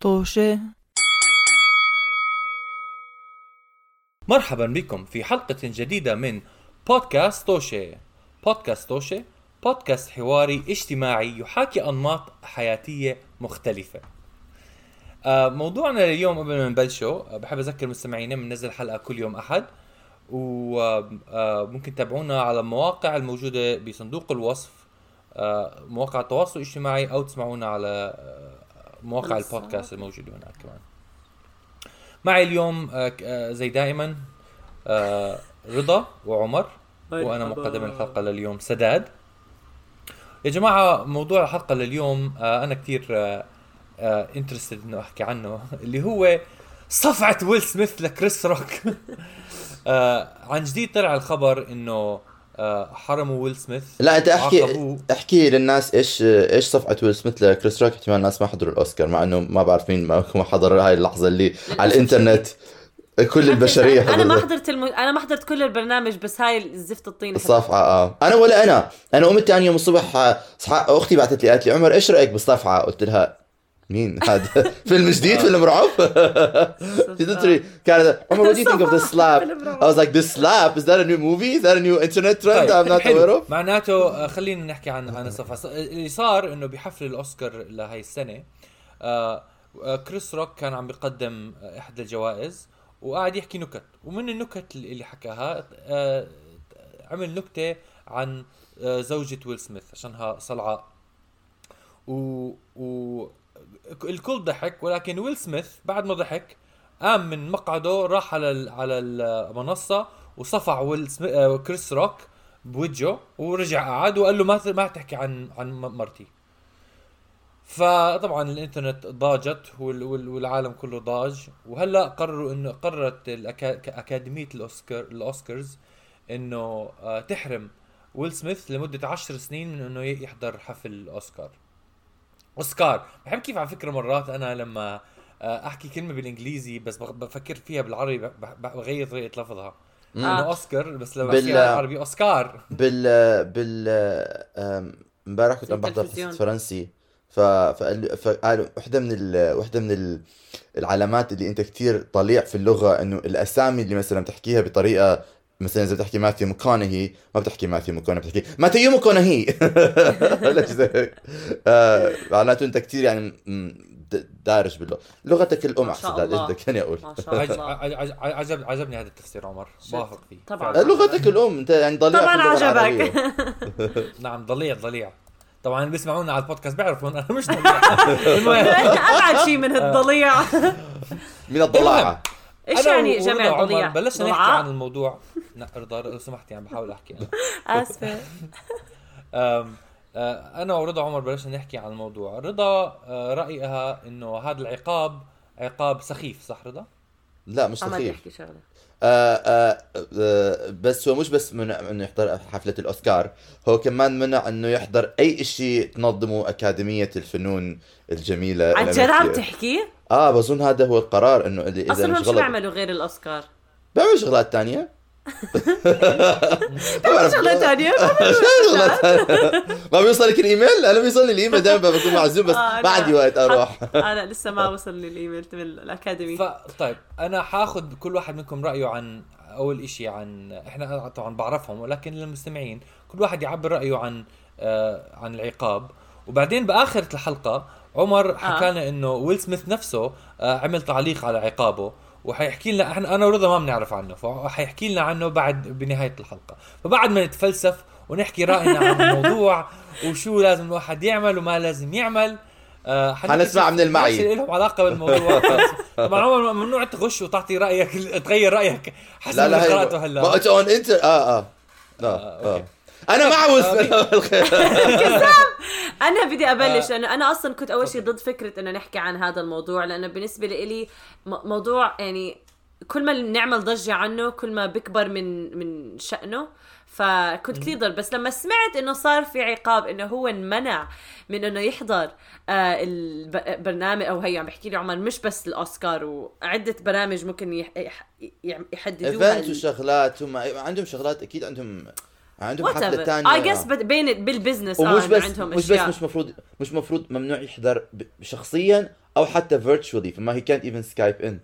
طوشة. مرحبا بكم في حلقة جديدة من بودكاست توشي بودكاست توشي بودكاست حواري اجتماعي يحاكي أنماط حياتية مختلفة. آه، موضوعنا لليوم قبل ما نبلشه آه، بحب أذكر مستمعينا بننزل حلقة كل يوم أحد وممكن تتابعونا على المواقع الموجودة بصندوق الوصف آه، مواقع التواصل الاجتماعي أو تسمعونا على آه، مواقع. البودكاست الموجودة هناك كمان معي اليوم آه، آه، زي دائما آه، رضا وعمر وأنا. مقدم الحلقة لليوم سداد يا جماعة موضوع الحلقة لليوم أنا كثير interested إنه أحكي عنه اللي هو صفعة ويل سميث لكريس روك عن جديد طلع الخبر إنه حرموا ويل سميث. لا أنت احكي عاقبوه. أحكي للناس إيش إيش صفقه ويل سميث لكريس روك أحتمال الناس ما حضروا الأوسكار مع إنه ما بعرف مين ما ما حضر هاي اللحظة اللي على الإنترنت. كل البشرية أنا ما حضرت الم... أنا ما حضرت كل البرنامج بس هاي الزفت الطين الصفعه آه. أنا ولا أنا. أنا قمت ثاني يوم الصبح آه، صح... أختي بعثت لي قالت لي عمر إيش رأيك بالصفعه قلت لها مين؟ هذا فيلم جديد فيلم رعب؟ كانت عمر what do you think of this slap. I was like this slap is that a new movie? Is that a new internet trend طيب، I'm not aware of? معناته آه، خلينا نحكي عن عن الصفحة. ص- اللي صار إنه بحفل الأوسكار لهي السنة آه، آه، كريس روك كان عم بيقدم إحدى الجوائز وقاعد يحكي نكت. ومن النكت اللي حكاها عمل نكتة عن زوجة ويل سميث عشانها صلعاء. و, و الكل ضحك ولكن ويل سميث بعد ما ضحك قام من مقعده راح على على المنصة وصفع ويل سميث آه، كريس روك بوجهه ورجع قعد وقال له ما ما تحكي عن عن مرتي. فطبعا الإنترنت ضاجت وال- وال- والعالم كله ضاج وهلأ قرروا إنه قررت أكاديمية الاوسكار الأوسكارز إنه آه، تحرم ويل سميث لمدة عشر سنين من إنه يحضر حفل الاوسكار أوسكار. بحب كيف على فكرة مرات أنا لما آه، أحكي كلمة بالإنجليزي بس بفكر فيها بالعربي بغير طريقة لفظها. انه أوسكار بس لو بال- بحكيها بالعربي أوسكار. بال بال امبارح كنت عم بحضر فرنسي. ف فقال- فقالوا وحدة من ال... وحدة من ال... العلامات اللي أنت كتير طليع في اللغة إنه الأسامي اللي مثلا بتحكيها بطريقة مثلا إذا بتحكي ماثيو مكونهي ما بتحكي ماثيو مكونهي بتحكي ماثيو مكونهي ولا شيء زي هيك. آه، معناته أنت كتير يعني دارج باللغة. لغتك الأم أحسن بدك يعني أقول. عجب عجبني هذا التفسير عمر. شت. بوافق فيه. طبعاً. لغتك الأم أنت يعني ضليع طبعا عجبك. نعم ضليع ضليع. طبعا اللي بيسمعونا على البودكاست بيعرفوا أنا مش ضليع. المهم. أبعد شيء من الضليع. من الضلاعة. إيش أنا يعني ورضا جمع ضليع بلشنا نحكي؟ عن الموضوع. لا رضا لو سمحتي عم بحاول أحكي. أنا اسفه آه، أنا ورضا عمر بلشنا نحكي عن الموضوع. رضا آه، رأيها إنه هذا العقاب عقاب سخيف صح رضا؟ لا مش عمال سخيف. آه آه آه بس هو مش بس منع إنه يحضر حفلة الأوسكار. هو كمان منع إنه يحضر أي إشي تنظمه أكاديمية الفنون الجميلة عن جد. عم تحكي؟ آه بظن هذا هو القرار إنه اللي إذا أصلا مش شو غلط. بيعملوا غير الأوسكار؟ بيعمل شغلات ثانية شغلات تانية. ما بيوصلك الإيميل؟ أنا بيوصلني الإيميل دائما بكون معزوم بس آه، ما عندي وقت أروح. أنا لسه ما وصلني الإيميل من الاكاديمي فطيب أنا حاخذ كل واحد منكم رأيه عن أول إشي عن إحنا طبعا بعرفهم ولكن للمستمعين كل واحد يعبر رأيه عن آه عن العقاب. وبعدين باخر الحلقة عمر حكى لنا إنه ويل سميث نفسه آه عمل تعليق على عقابه وحيحكي لنا إحنا أنا ورضا ما بنعرف عنه فحيحكي لنا عنه بعد بنهاية الحلقة. فبعد ما نتفلسف ونحكي رأينا عن الموضوع وشو لازم الواحد يعمل وما لازم يعمل آه حنسمع من المعي. لهم علاقة بالموضوع. طبعا عمر ممنوع تغش وتعطي رأيك تغير رأيك. حسب لا اللي لا قراته هلا. ما اون انت آه آه. آه آه أنا مع سميث أنا بدي أبلش لأنه أنا أصلا كنت أول شيء ضد فكرة إنه نحكي عن هذا الموضوع لأنه بالنسبة لي موضوع يعني كل ما نعمل ضجة عنه كل ما بكبر من من شأنه. فكنت كثير ضد بس لما سمعت إنه صار في عقاب إنه هو انمنع من إنه يحضر آه البرنامج أو هي عم بحكي لي عمر مش بس الأوسكار وعدة برامج ممكن يح يح يحددوها ايفنت وشغلات هم عندهم شغلات أكيد عندهم عندهم حفله ثانية اي جس بين بال business ومش آه بس عندهم مش بس. مش مفروض مش مفروض ممنوع يحضر شخصيا أو حتى virtually فما هي كانت even Skype ان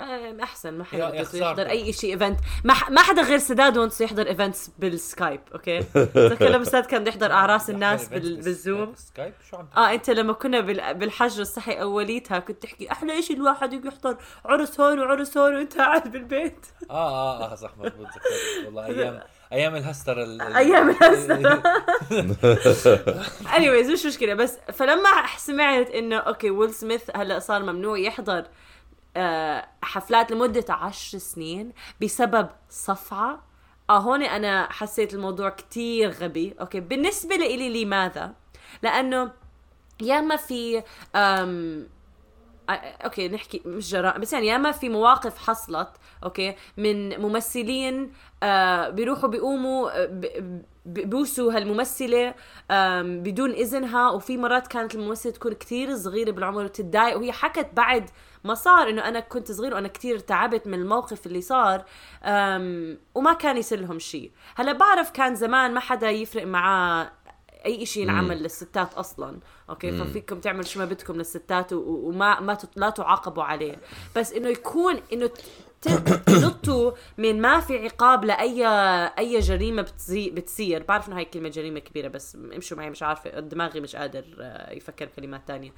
أحسن ما يا- يا حدا بده. يحضر أي شيء event ما, ح- ما حدا غير سداد once يحضر events بال Skype okay؟ تذكر لما سداد كان بيحضر أعراس الناس بال... بال Zoom؟ Skype شو عم آه أنت لما كنا بال... بالحجر الصحي أوليتها كنت تحكي أحلى شيء الواحد يحضر عرس هون وعرس هون وأنت قاعد بالبيت. آه آه آه صح مضبوط والله أيام أيام الهستر ال... أيام الهستر. anyways مش مشكلة بس فلما سمعت إنه okay ويل سميث هلأ صار ممنوع يحضر آه، حفلات لمدة عشر سنين بسبب صفعة. آه هون أنا حسيت الموضوع كتير غبي. okay بالنسبة لإلي لماذا؟ لأنه ياما في أم آه، okay نحكي مش جرائم بس يعني ياما في مواقف حصلت okay من ممثلين آه بيروحوا بيقوموا آه، ب- ب- ببوسوا هالممثلة بدون إذنها. وفي مرات كانت الممثلة تكون كتير صغيرة بالعمر وتتضايق وهي حكت بعد ما صار إنه أنا كنت صغير وأنا كتير تعبت من الموقف اللي صار وما كان يصير لهم شيء. هلا بعرف كان زمان ما حدا يفرق معاه أي شيء ينعمل للستات أصلا. okay؟ ففيكم تعملوا شو ما بدكم للستات وما ما لا تعاقبوا عليه. بس إنه يكون إنه تنطوا من ما في عقاب لاي أي جريمة بتزي بتصير. بعرف إنه هاي كلمة جريمة كبيرة بس امشوا معي مش عارفة دماغي مش قادر آه، يفكر كلمات تانية.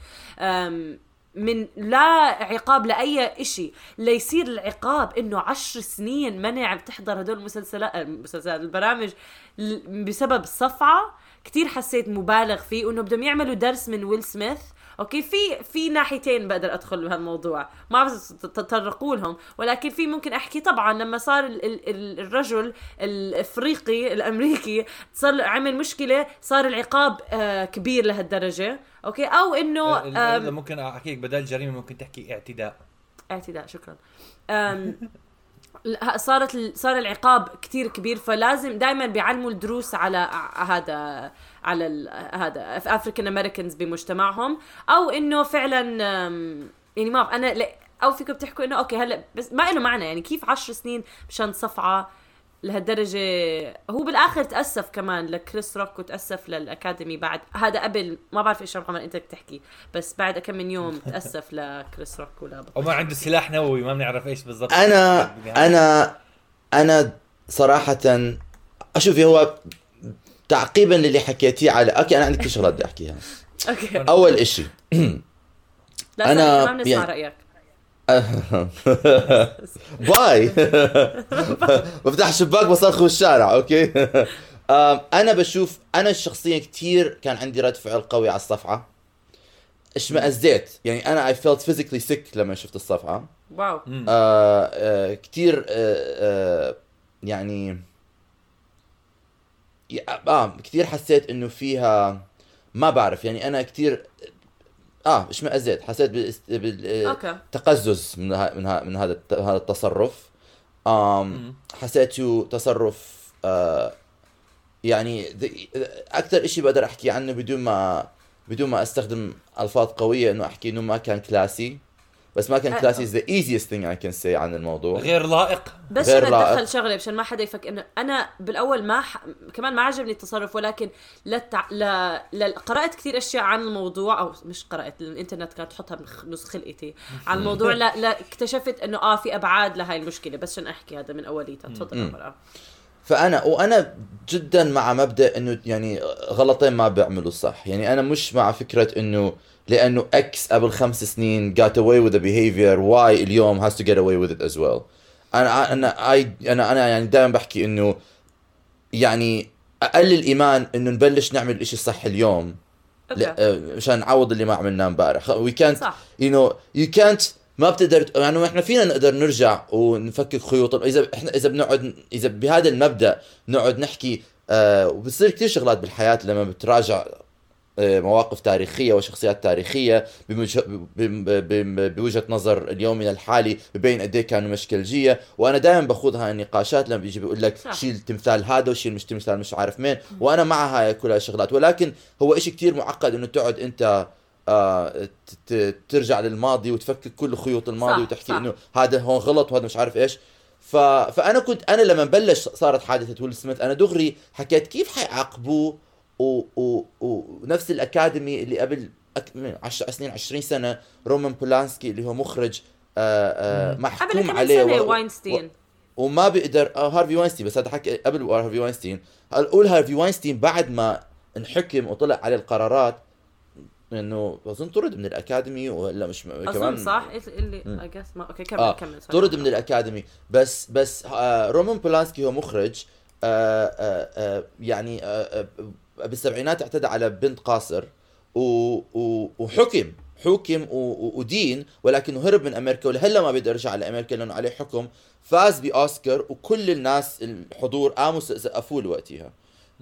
من لا عقاب لأي إشي ليصير العقاب إنه عشر سنين منع بتحضر هدول المسلسلات المسلسلات البرامج ل- بسبب صفعة كتير حسيت مبالغ فيه وانه بدهم يعملوا درس من ويل سميث. okay في في ناحيتين بقدر أدخل بهالموضوع. ما بعرف تطرقوا لهم ولكن في ممكن أحكي. طبعا لما صار ال ال ال الرجل الأفريقي الأمريكي صار عمل مشكلة صار العقاب آه كبير لهالدرجة. okay؟ أو إنه ممكن أحكي لك بدل جريمة ممكن تحكي اعتداء. اعتداء شكرا. صارت صار العقاب كتير كبير فلازم دائما بيعلموا الدروس على هذا على هذا African Americans بمجتمعهم. أو إنه فعلا يعني ما أنا أو فيكم بتحكوا إنه okay هلا بس ما له معنى يعني كيف عشر سنين مشان صفعة؟ لهالدرجة هو بالآخر تأسف كمان لكريس روك وتأسف لل Academy بعد. هذا قبل ما بعرف إيش محمد أنت بتحكي بس بعد كم من يوم تأسف لكريس روك ولا أو ما عنده سلاح نووي ما بنعرف إيش بالضبط. أنا أنا أنا صراحة أشوف هو تعقيبا للي حكيتيه على okay أنا عندي كثير شغلات بدي أحكيها. أوكي. أول إشي لا أنا أنا ما بنسمع يعني- رأيك. bye. بفتح الشباك بصرخ بالشارع okay؟ أنا بشوف أنا شخصيا كثير كان عندي رد فعل قوي على الصفعه اشمئزيت يعني أنا I felt physically sick لما شفت الصفعه wow. آه آه كتير آه آه يعني آه كتير حسيت إنه فيها ما بعرف يعني أنا كتير آه اشمئزيت حسيت بالاست- بال okay. تقزز من ها من, ها من هذا هذا التصرف. آم حسيته تصرف آه يعني أكثر إشي بقدر أحكي عنه بدون ما بدون ما أستخدم ألفاظ قوية إنه أحكي إنه ما كان كلاسي. بس ما كان. كلاسي is the easiest thing I can say عن الموضوع. غير لائق. بس غير أنا لائق. اتدخل شغله مشان ما حدا يفكر إنه أنا بالأول ما ح... كمان ما عجبني التصرف ولكن لتع... ل... ل... قرات كثير أشياء عن الموضوع أو مش قرأت الإنترنت كانت تحطها من خ- نص خلقتي عن الموضوع. لا لا اكتشفت إنه آه في أبعاد لهي المشكلة. بس عشان أحكي هذا من أوليتها. تفضل. فأنا وأنا جدا مع مبدأ إنه يعني غلطين ما بيعملوا صح يعني أنا مش مع فكرة إنه لأنه إكس قبل خمس سنين got away with the behavior why اليوم has to get away with it as well. أنا أنا اي أنا أنا يعني دائما بحكي إنه يعني أقل الإيمان إنه نبلش نعمل الاشي الصح اليوم. آه، مشان نعوض اللي ما عملناه امبارح. can't صح. you know you can't ما بتقدر يعني إحنا فينا نقدر نرجع ونفكك خيوط. اذا إحنا إذا بنقعد إذا بهذا المبدأ نقعد نحكي آه وبصير كثير شغلات بالحياة لما بتراجع مواقف تاريخية وشخصيات تاريخية. بوجهة نظر اليومنا الحالي ببين قد إيه كانوا مشكلجية وأنا دائما باخذ هاي النقاشات لما بيجي بيقول لك. شيل تمثال هذا وشيل مش تمثال مش عارف مين وأنا مع هاي كل الشغلات ولكن هو إشي كتير معقد إنه تقعد أنت آه ترجع للماضي وتفكك كل خيوط الماضي صح، وتحكي صح. إنه هذا هون غلط وهذا مش عارف إيش ف... فأنا كنت أنا لما بلش صارت حادثة ويل سميث أنا دغري حكيت كيف حيعاقبوه. ونفس الأكاديمي اللي قبل أك- من 10 سنين 20 سنة رومان بولانسكي اللي هو مخرج آه، آه، قبل محكوم كم عليه سنة و- واينستين. وما بيقدر آه هارفي واينستين بس هذا حكي قبل هارفي واينستين. أقول هارفي واينستين بعد ما انحكم وطلع عليه القرارات إنه أظن طرد من الأكاديمي ولا مش م- أظن صح؟ اللي. I guess ما okay كمل آه كمل. طرد من الأكاديمي. بس بس آه رومان بولانسكي هو مخرج آه آه آه يعني آه آه بالسبعينات اعتدى على بنت قاصر و و وحكم حكم و- و- ودين ولكنه هرب من أمريكا ولهلا ما بيقدر يرجع على أمريكا لأنه عليه حكم فاز بأوسكار وكل الناس الحضور قاموا س- سقفوا له وقتها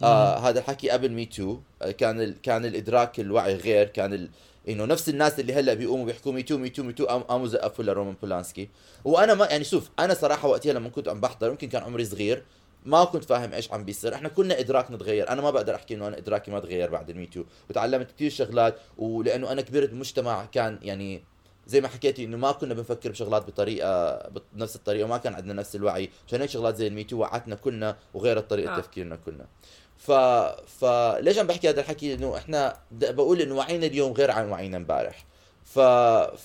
آه هذا الحكي قبل Me Too. آه كان ال... كان الإدراك الوعي غير كان ال... إنه نفس الناس اللي هلا بيقوموا بيحكوا Me Too Me Too Me Too قام- قاموا زقفوا لرومان بولانسكي. وأنا ما يعني شوف أنا صراحة وقتها لما كنت عم بحضر يمكن كان عمري صغير ما كنت فاهم إيش عم بيصير. إحنا كنا ادراكنا تغير أنا ما بقدر أحكي إنه أنا إدراكي ما تغير بعد ال Me Too وتعلمت كثير شغلات ولأنه أنا كبرت بمجتمع كان يعني زي ما حكيتي إنه ما كنا بنفكر بشغلات بطريقة بنفس الطريقة وما كان عندنا نفس الوعي. عشان هيك شغلات زي ال Me Too وعتنا كلنا وغيرت طريقه آه. تفكيرنا كلنا. ف فليش عم بحكي هذا الحكي؟ إنه إحنا بقول إنه وعينا اليوم غير عن وعينا امبارح. ف...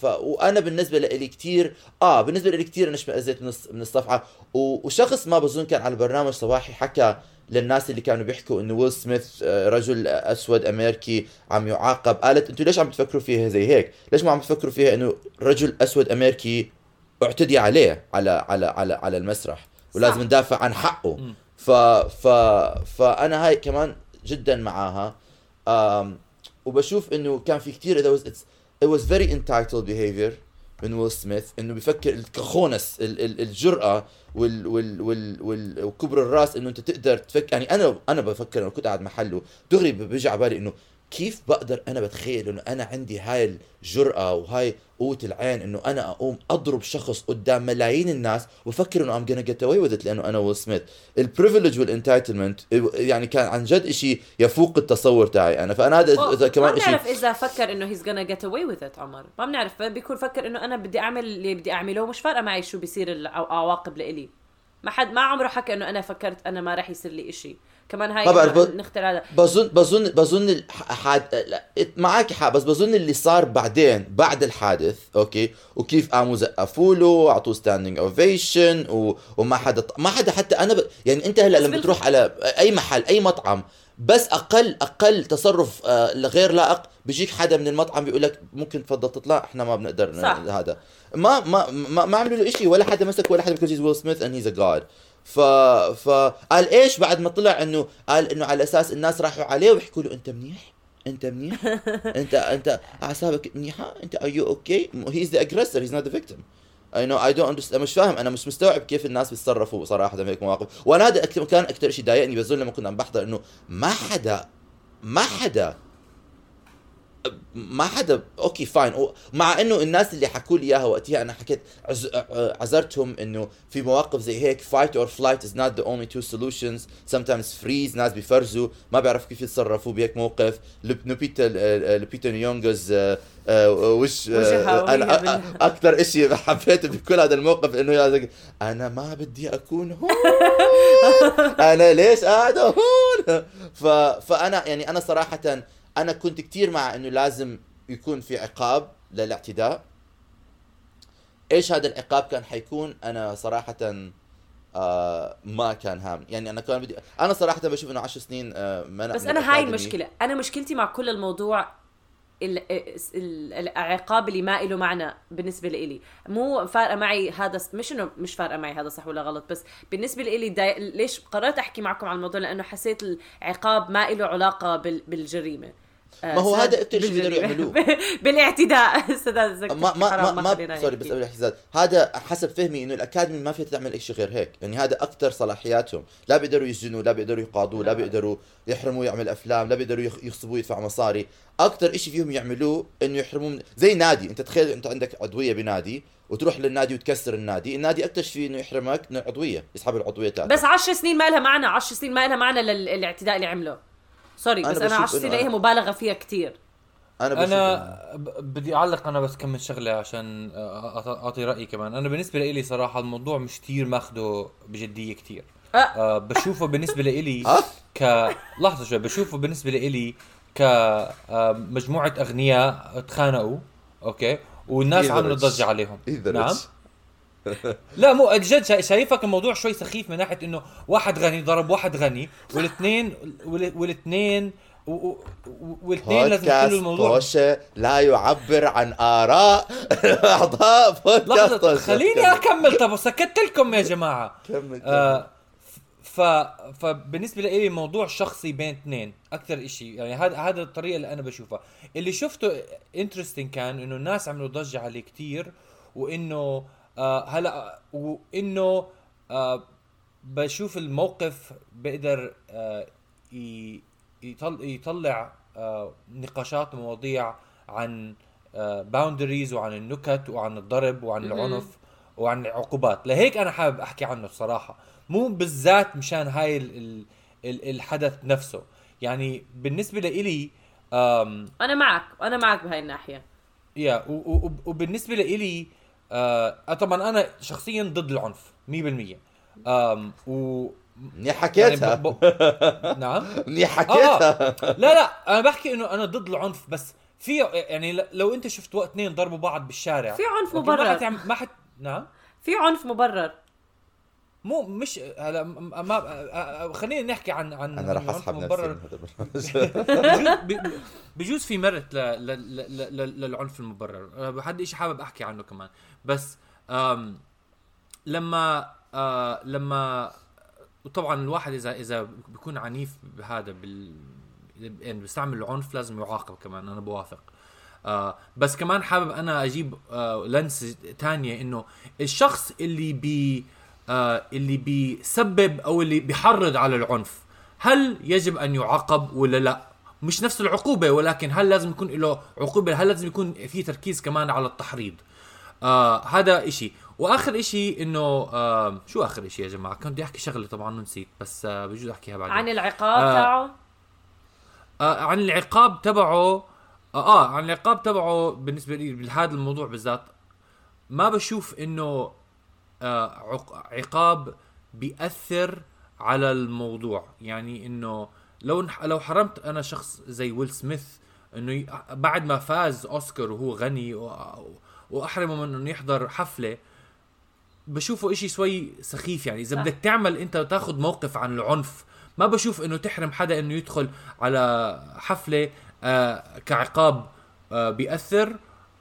ف وأنا بالنسبة لي كثير آه بالنسبة لي كثير أنا اشمئزيت من الص- من الصفحة. و... وشخص ما بظن كان على برنامج صباحي حكى للناس اللي كانوا بيحكوا إنه ويل سميث آه، رجل أسود أمريكي عم يعاقب. قالت أنتوا ليش عم تفكروا فيها زي هيك؟ ليش ما عم تفكروا فيها إنه رجل أسود أمريكي اعتدي عليه على على على على المسرح؟ ولازم. ندافع عن حقه. ف ف فأنا هاي كمان جدا معاها. وبشوف إنه كان في كثير it's, it was very entitled behavior من ويل سميث إنه بفكر الكخونس ال- ال- الجرأة وال وال وال وال وكبر الرأس إنه أنت تقدر تفكر يعني أنا أنا بفكر لو كنت قاعد محله. دغري بيجي على بالي إنه كيف بقدر أنا بتخيل إنه أنا عندي هاي الجرأة وهاي قوة العين إنه أنا أقوم أضرب شخص قدام ملايين الناس وأفكر إنه I'm gonna get away with it لأنه أنا ويل سميث ال privilege وال entitlement يعني كان عن جد إشي يفوق التصور تاعي أنا. فأنا هذا إذا كمان ما إشي بنعرف إذا فكر إنه he's gonna get away with it عمر. ما بنعرف بيكون فكر إنه أنا بدي أعمل اللي بدي أعمله ومش فارقة معي شو بيصير العواقب لإلي. ما حد ما عمره حكى إنه أنا فكرت أنا ما راح يصير لي إشي. كمان هاي إنه ب- نختار هذا. بظن بظن بظن حاد معك حق بس بظن اللي صار بعدين بعد الحادث okay؟ وكيف قاموا زقفوا له أعطوه standing ovation و... وما حدا ما حدا حتى أنا ب... يعني أنت هلأ لما بتروح على أي محل أي مطعم بس أقل أقل تصرف آه، غير لائق بيجيك حدا من المطعم بيقول لك ممكن تفضل تطلع إحنا ما بنقدر صح. هذا. ما ما ما, ما عملوا له شيء ولا حدا مسك ولا حدا بيقول he's Will Smith and he's a جاد ف فقال إيش بعد ما طلع إنه قال إنه على أساس الناس راحوا عليه ويحكوا له أنت منيح؟ أنت منيح؟ أنت أنت أعصابك منيحة؟ أنت are you okay he's the aggressor he's not the victim I know I don't مش فاهم أنا مش مستوعب كيف الناس بيتصرفوا صراحة بهيك مواقف. وأنا هذا كان أكثر شيء ضايقني بظن لما كنت عم بحضر إنه ما حدا ما حدا ما حدا okay fine مع إنه الناس اللي حكوا لي إياها وقتها أنا حكيت عز... عذرتهم إنه في مواقف زي هيك fight or flight is not the only two solutions. Sometimes freeze ناس بي freezeوا. ما بيعرفوا كيف يتصرفوا بهيك موقف. لوبيتا لوبيتا نيونغز wish آه، أنا أكثر شيء حبيته بكل هذا الموقف إنه أنا ما بدي أكون هون. أنا ليش قاعدة هون؟ ف... فأنا يعني أنا صراحة أنا كنت كثير مع إنه لازم يكون في عقاب للاعتداء. إيش هذا العقاب كان حيكون؟ أنا صراحة آه ما كان هام. يعني أنا كان بدي أنا صراحة بشوف إنه 10 سنين آه منع بس من أنا هاي. المشكلة. أنا مشكلتي مع كل الموضوع ال- ال- العقاب اللي ما له معنى بالنسبة لإلي. مو فارقة معي هذا مش إنه مش فارقة معي هذا صح ولا غلط بس بالنسبة لإلي داي... ليش قررت أحكي معكم عن الموضوع؟ لأنه حسيت العقاب ما له علاقة بال... بالجريمة. آه، ما هو هذا أكتر شيء بيقدروا. يعملوه. بالاعتداء. زكي ما ما ما, ما سوري. بس احتزاز هذا حسب فهمي إنه الأكاديمي ما فيها تعمل شيء غير هيك. يعني هذا أكثر صلاحياتهم. لا بيقدروا يسجنوا لا بيقدروا يقاضوه لا لا. بيقدروا يحرموه يعمل أفلام لا بيقدروا يخ- يغصبوه يدفع مصاري. أكثر شيء فيهم يعملوه إنه يحرموه من زي نادي. أنت تخيل أنت عندك عضوية بنادي وتروح للنادي وتكسر النادي. النادي أكثر شيء إنه يحرمك من العضوية يسحب العضوية تاعتك. بس 10 سنين ما لها معنى. 10 سنين ما لها معنى للاعتداء اللي عمله سوري بس أنا بشوف 10 سنين إنه هي أنا- مبالغة فيها كتير أنا بشوف أنا بدي أعلق أنا بس كم من شغلة عشان أعطي رأيي كمان أنا بالنسبة لي صراحة الموضوع مش كثير ماخده بجدية كثير أه. بشوفه بالنسبة لي أه ك لحظة شوي بشوفه بالنسبة لي كمجموعه أغنياء تخانقوا أوكي والناس عملوا. ضجة عليهم نعم. لا مو جد شا- شايفك الموضوع شوي سخيف من ناحية إنه واحد غني ضرب واحد غني والاثنين وال- والاثنين والاثنين لازم يحلوا الموضوع. طوشة لا يعبر عن آراء أعضاء بودكاست خليني أكمل. طب سكت لكم يا جماعة. كمل آه ف فبالنسبة لي موضوع شخصي بين اثنين أكثر إشي. يعني هذا هذا الطريقة اللي أنا بشوفها. اللي شفته interesting كان إنه الناس عملوا ضجة عليه كتير وإنه آه هلا وانه آه بشوف الموقف بقدر آه يطلع آه نقاشات ومواضيع عن boundaries وعن النكت وعن الضرب وعن. العنف وعن العقوبات. لهيك أنا حابب أحكي عنه الصراحه مو بالذات مشان هاي ال ال ال الحدث نفسه. يعني بالنسبة لإلي أنا معك أنا معك بهاي الناحية. يا وبالنسبة لإلي آه طبعا أنا شخصيا ضد العنف 100% آم و منيح حكيتها. ب... ب... نعم. منيح حكيتها. لا لا أنا بحكي إنه أنا ضد العنف بس في يعني لو أنت شفت وقت اثنين ضربوا بعض بالشارع في عنف أوكي، ما مبرر. حتعمل ما حت نعم. في عنف مبرر. مو مش هلا ما خلينا نحكي عن عن أنا راح اسحب نفسي بجوز بجوز في مرت. للعنف المبرر. بحد شيء حابب أحكي عنه كمان. بس آم... لما آه... لما وطبعا الواحد اذا إذا بيكون عنيف بهذا بال يعني بيستعمل العنف لازم يعاقب كمان. أنا بوافق. آه بس كمان حابب أنا أجيب آه لنس تانية إنه الشخص اللي بي آه اللي بيسبب أو اللي بيحرض على العنف. هل يجب أن يعاقب ولا لا؟ مش نفس العقوبة ولكن هل لازم يكون له عقوبة؟ هل لازم يكون في تركيز كمان على التحريض؟ آه هذا إشي. وآخر إشي إنه آه شو آخر إشي يا جماعة؟ كنت بدي أحكي شغلة طبعا ونسيت بس آه بجوز أحكيها بعدين. عن العقاب آه. تاعه؟ آه عن العقاب تبعه آه, آه عن العقاب تبعه بالنسبة لي بهذا الموضوع بالذات ما بشوف إنه آه عقاب بيأثر على الموضوع يعني إنه لو لو حرمت أنا شخص زي ويل سميث إنه بعد ما فاز أوسكار وهو غني وأحرمه من إنه يحضر حفلة بشوفه إشي شوي سخيف يعني إذا. بدك تعمل أنت تاخذ موقف عن العنف ما بشوف إنه تحرم حدا إنه يدخل على حفلة آه كعقاب آه بيأثر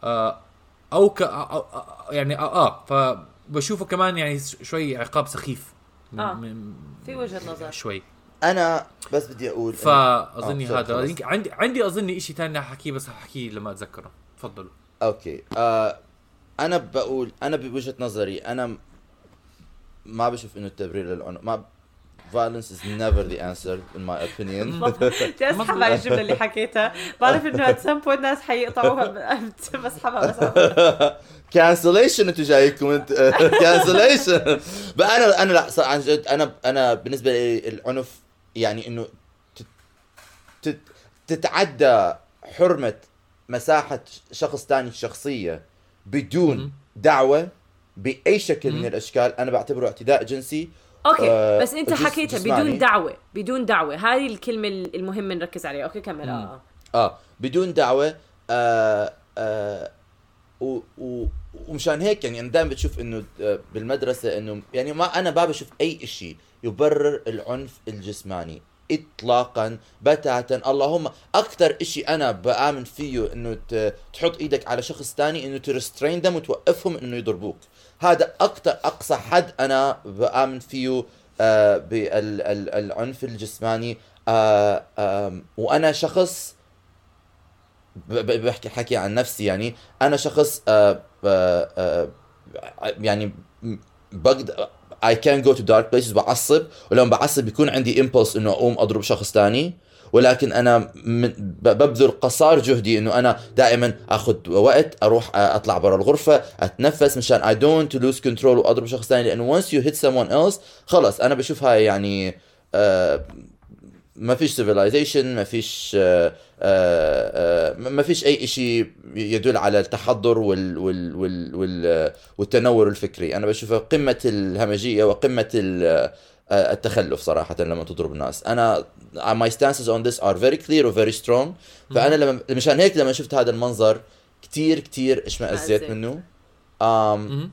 آه أو ك أو يعني آه, آه فبشوفه كمان يعني شوي عقاب سخيف. من آه. من في وجهة نظر. شوي. أنا بس بدي أقول فأظني آه، هذا. يمكن عندي عندي أظني شيء ثاني أحكيه بس أحكيه لما أتذكره. تفضلوا. okay. آه أنا بقول أنا بوجهة نظري أنا ما بشوف إنه التبرير للعنف. ما violence is never the answer in my opinion. بدي اسحب على الجملة اللي حكيتها. بعرف إنه ات سم بوينت ناس حيقطعوها بسحبها بس cancellation أنتوا جايكم انت cancellation بقى أنا أنا لا عن جد أنا أنا بالنسبة لي العنف يعني إنه تت- تت- تتعدى حرمة مساحة شخص ثاني الشخصيه بدون. دعوة بأي شكل. من الأشكال. أنا بعتبره اعتداء جنسي okay آه، بس أنت حكيتها. بدون دعوة بدون دعوة. هذه الكلمة المهم نركز عليها. okay كمل آه آه بدون دعوة آه آه و و ومشان هيك يعني أنا دائما بتشوف إنه آه، بالمدرسة إنه يعني ما أنا ما بشوف أي شيء يبرر العنف الجسماني اطلاقا بتاتا. اللهم أكثر شيء أنا بآمن فيه إنه تحط إيدك على شخص ثاني إنه ترسترين دم وتوقفهم إنه يضربوك. هذا أكثر أقصى حد أنا بآمن فيه آه بالعنف الجسماني. آه وأنا شخص بحكي حكي عن نفسي يعني. أنا شخص آه يعني بقدر I can go to dark places بعصب ولما بعصب بيكون عندي impulse إنه أقوم أضرب شخص تاني. ولكن أنا من ببذل قصار جهدي إنه أنا دائما آخذ وقت أروح أطلع برا الغرفة أتنفس مشان don't to lose control وأضرب شخص ثاني لأنه once you hit someone else خلص أنا بشوف هاي يعني ما فيش civilization ما فيش ما فيش أي شيء يدل على التحضر وال وال وال وال والتنور الفكري. أنا بشوفه قمة الهمجية وقمة ال التخلف صراحة لما تضرب الناس أنا my stances on this are very clear و very strong. فأنا لما مشان هيك لما شفت هذا المنظر كتير كتير اشمئزيت. منه. um,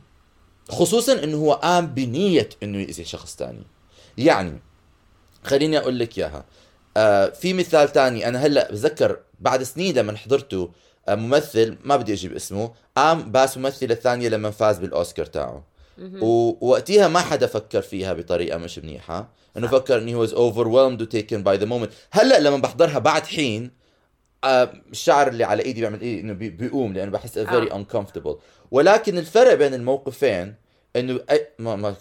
خصوصا إنه هو قام بنية إنه يأذي شخص تاني. يعني خليني أقول لك إياها. آه في مثال تاني. أنا هلأ بتذكر بعد سنين لما حضرته آه ممثل ما بدي أجيب اسمه قام باس ممثلة الثانية لما فاز بالأوسكار تاعه. ووقتها ما حدا فكر فيها بطريقة مش منيحة. إنه فكر إنه هو was overwhelmed و taken by the moment. هلأ لما بحضرها بعد حين آه، الشعر اللي على إيدي بيعمل إيه؟ إنه بي- بيقوم لأنه بحس very آه. uncomfortable. ولكن الفرق بين الموقفين إنه أي ما ما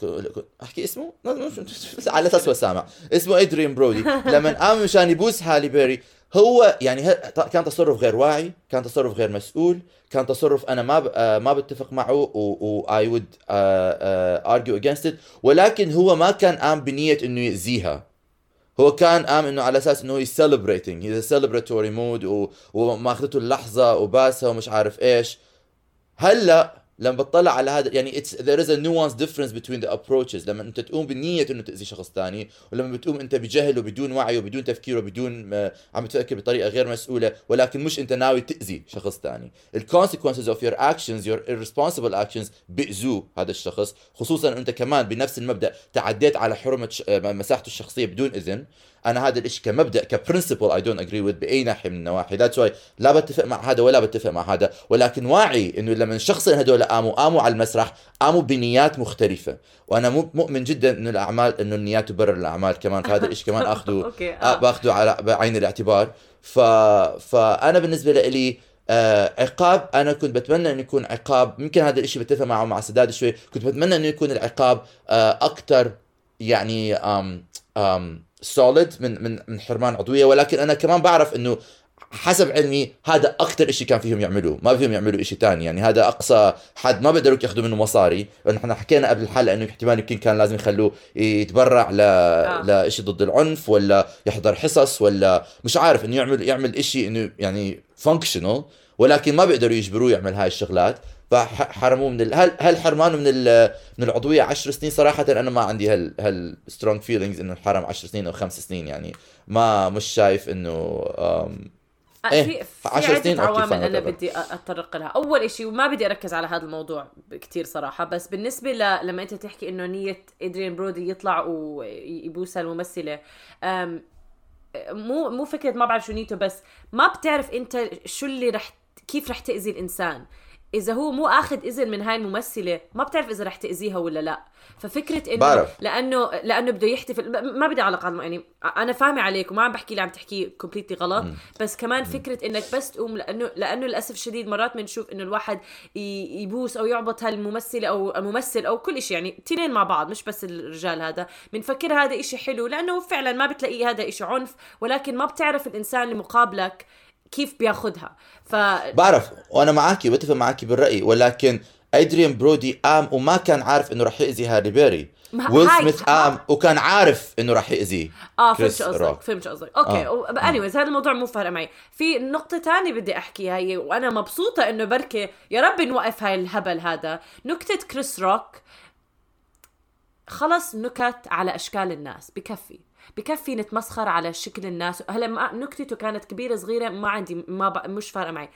أحكي اسمه؟ على أساس هو سامع. اسمه ادريان برودي لما قام مشان يبوس هالي بيري هو يعني كان تصرف غير واعي كان تصرف غير مسؤول كان تصرف أنا ما. آه، ما بتفق معه و, و I would uh, uh, argue against it. ولكن هو ما كان قام بنية إنه يأذيها. هو كان قام إنه على أساس إنه a celebratory mood و... وماخذته اللحظة وباسها ومش عارف إيش. هلأ لما بتطلع على هذا يعني it's there is a nuance difference between the لما انت تقوم بنية انه تأذي شخص ثاني ولما بتقوم انت بجهل وبدون وعي وبدون تفكير وبدون عم تفكر بطريقة غير مسؤولة ولكن مش انت ناوي تأذي شخص ثاني ال consequences of your actions your irresponsible actions بيأذوه هذا الشخص خصوصا أنت كمان بنفس المبدأ تعديت على حرمة. مساحته الشخصية بدون إذن أنا هذا الإشي كمبدأ ك principle I don't agree with بأي ناحية من النواحي. that's why لا بتفق مع هذا ولا بتفق مع هذا. ولكن واعي إنه لما الشخصين هدول قاموا قاموا على المسرح قاموا بنيات مختلفة. وأنا مو- مؤمن جدا إنه الأعمال إنه النيات تبرر الأعمال كمان. فهذا الإشي كمان آخذه آه. باخذه على بعين الاعتبار. ف... فأنا بالنسبة لي آه عقاب أنا كنت بتمنى إنه يكون عقاب. يمكن هذا الإشي بتفق معه مع سداد شوي. كنت بتمنى إنه يكون العقاب آه أكثر يعني آم آم سوليد من من من حرمان عضوية ولكن أنا كمان بعرف إنه حسب علمي هذا أكثر شيء كان فيهم يعملوه ما فيهم يعملوا شيء ثاني يعني هذا أقصى حد ما بيقدروا ياخذوا منه مصاري. إحنا حكينا قبل الحلقة إنه احتمال يمكن كان لازم يخلوه يتبرع ل آه. لشيء ضد العنف ولا يحضر حصص ولا مش عارف إنه يعمل يعمل شيء إنه يعني functional ولكن ما بيقدروا يجبروه يعمل هاي الشغلات. فحرموه من ال... هل هل حرمانه من ال... من العضوية 10 سنين؟ صراحة أنا ما عندي هال هال strong feelings إنه انحرم 10 سنين أو خمس سنين يعني ما مش شايف إنه أم... آه، إيه، في في عشر سنين عدة okay، عوامل أنا. بدي أتطرق لها. أول شيء وما بدي أركز على هذا الموضوع كثير صراحة بس بالنسبة ل... لما أنت تحكي إنه نية ادريان برودي يطلع ويبوسها الممثلة أم... مو مو فكرة ما بعرف شو نيته بس ما بتعرف أنت شو اللي رح كيف رح تأذي الإنسان. إذا هو مو آخذ إذن من هاي الممثلة ما بتعرف إذا رح تأذيها ولا لا. ففكرة إنه بعرف. لأنه لأنه بده يحتفل ما بدي على يعني أنا فاهمة عليك وما عم بحكي اللي عم تحكيه كومبليتلي غلط بس كمان فكرة إنك بس تقوم لأنه لأنه للأسف الشديد مرات بنشوف إنه الواحد يبوس أو يعبط هالممثلة أو الممثل أو كل شيء يعني تنين مع بعض مش بس الرجال هذا. بنفكر هذا إشي حلو لأنه فعلا ما بتلاقيه هذا إشي عنف ولكن ما بتعرف الإنسان اللي مقابلك كيف بياخدها ف بعرف وأنا معاكي بتفق معاكي بالرأي ولكن أدريان برودي قام وما كان عارف إنه رح يأذي هاري بيري ويل سميث قام وكان عارف إنه رح يأذيه آه فهمت قصدك. فهمت قصدك okay آه. آه. anyways هذا الموضوع مو فارق معي في نقطة تانية بدي أحكيها هي وأنا مبسوطة إنه بركي يا رب نوقف هاي الهبل هذا نكتة كريس روك خلص نكت على أشكال الناس بكفي بكفي نتمسخر على شكل الناس. هلا نكتته كانت كبيرة صغيرة ما عندي ما ب... مش فارقة معي.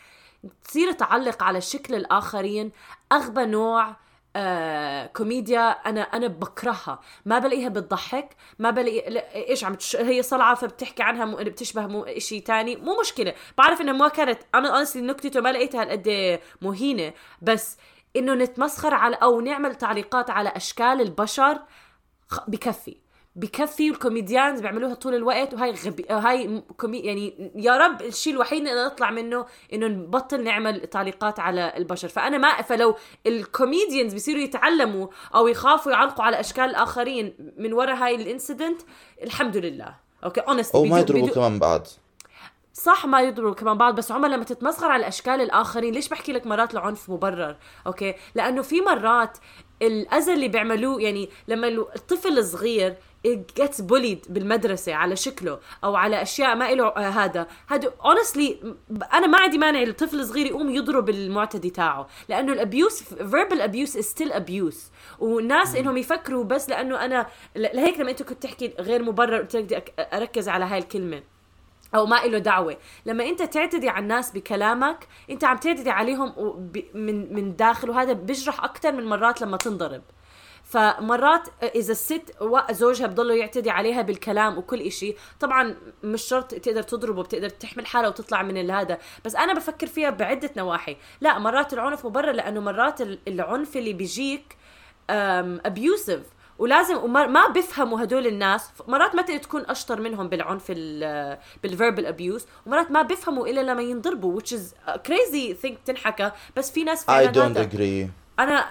تصير تعلق على شكل الآخرين أغبى نوع آه كوميديا أنا أنا بكرهها. ما بلاقيها بتضحك ما بلاقي لا، إيش عم تش... هي صلعة فبتحكي عنها م... بتشبه مو... شيء تاني. مو مشكلة. بعرف إنها ما كانت أنا اصلي نكتته ما لقيتها هالقد مهينة. بس إنه نتمسخر على أو نعمل تعليقات على أشكال البشر بكفي. بكفي وال comedians بيعملوها طول الوقت وهاي غبي هاي كومي يعني يا رب الشيء الوحيد اللي نطلع منه إنه نبطل نعمل تعليقات على البشر. فأنا ما فلو ال comedians بيصيروا يتعلموا أو يخافوا يعلقوا على أشكال الاخرين من وراء هاي ال incident الحمد لله. okay honest أو ما يضربوا كمان بعض. صح ما يضربوا كمان بعض بس عمر لما تتمسخر على اشكال الآخرين ليش بحكي لك مرات العنف مبرر؟ okay لأنه في مرات الأذى اللي بيعملوه يعني لما ال- الطفل الصغير gets bullied بالمدرسة على شكله أو على أشياء ما له آه هذا. هذا honestly أنا ما عندي مانع الطفل الصغير يقوم يضرب المعتدي تاعه لأنه الأبيوس verbal abuse is still abuse. والناس إنهم يفكروا بس لأنه أنا لهيك لما أنت كنت تحكي غير مبرر قلت لك بدي أركز على هاي الكلمة. أو ما له دعوة. لما أنت تعتدي على الناس بكلامك أنت عم تعتدي عليهم من من داخل وهذا بيجرح أكثر من مرات لما تنضرب. فمرات إذا الست زوجها بضله يعتدي عليها بالكلام وكل إشي طبعا مش شرط تقدر تضربه بتقدر تحمل حالها وتطلع من هذا بس أنا بفكر فيها بعدة نواحي. لا مرات العنف مبرر لأنه مرات العنف اللي بيجيك abusive ولازم وما ما بيفهموا هدول الناس. مرات ما تكون أشطر منهم بالعنف بال verbal abuse ومرات ما بيفهموا إلا لما ينضربوا which is crazy thing تنحكى بس في ناس فعلا I don't agree. أنا